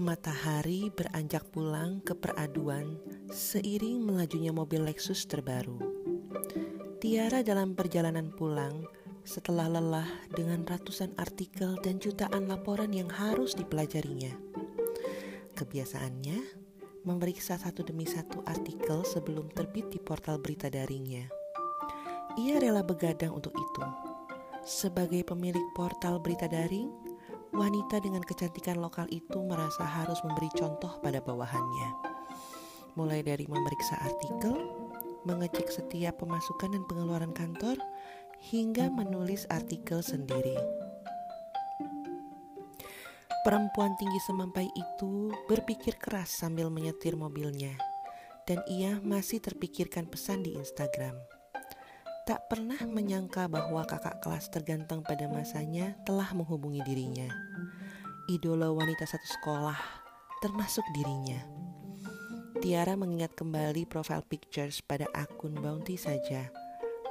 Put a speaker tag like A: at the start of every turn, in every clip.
A: Matahari beranjak pulang ke peraduan seiring melajunya mobil Lexus terbaru. Tiara dalam perjalanan pulang setelah lelah dengan ratusan artikel dan jutaan laporan yang harus dipelajarinya. Kebiasaannya memeriksa satu demi satu artikel sebelum terbit di portal berita daringnya. Ia rela begadang untuk itu. Sebagai pemilik portal berita daring, wanita dengan kecantikan lokal itu merasa harus memberi contoh pada bawahannya. Mulai dari memeriksa artikel, mengecek setiap pemasukan dan pengeluaran kantor, hingga menulis artikel sendiri. Perempuan tinggi semampai itu berpikir keras sambil menyetir mobilnya, dan ia masih terpikirkan pesan di Instagram. Tak pernah menyangka bahwa kakak kelas terganteng pada masanya telah menghubungi dirinya. Idola wanita satu sekolah, termasuk dirinya. Tiara mengingat kembali profile pictures pada akun Bounty saja.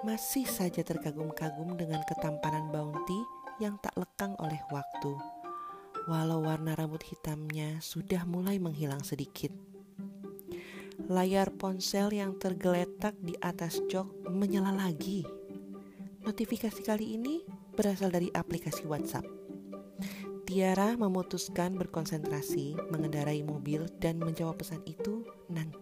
A: Masih saja terkagum-kagum dengan ketampanan Bounty yang tak lekang oleh waktu. Walau warna rambut hitamnya sudah mulai menghilang sedikit. Layar ponsel yang tergeletak di atas jok menyala lagi. Notifikasi kali ini berasal dari aplikasi WhatsApp. Tiara memutuskan berkonsentrasi mengendarai mobil dan menjawab pesan itu nanti.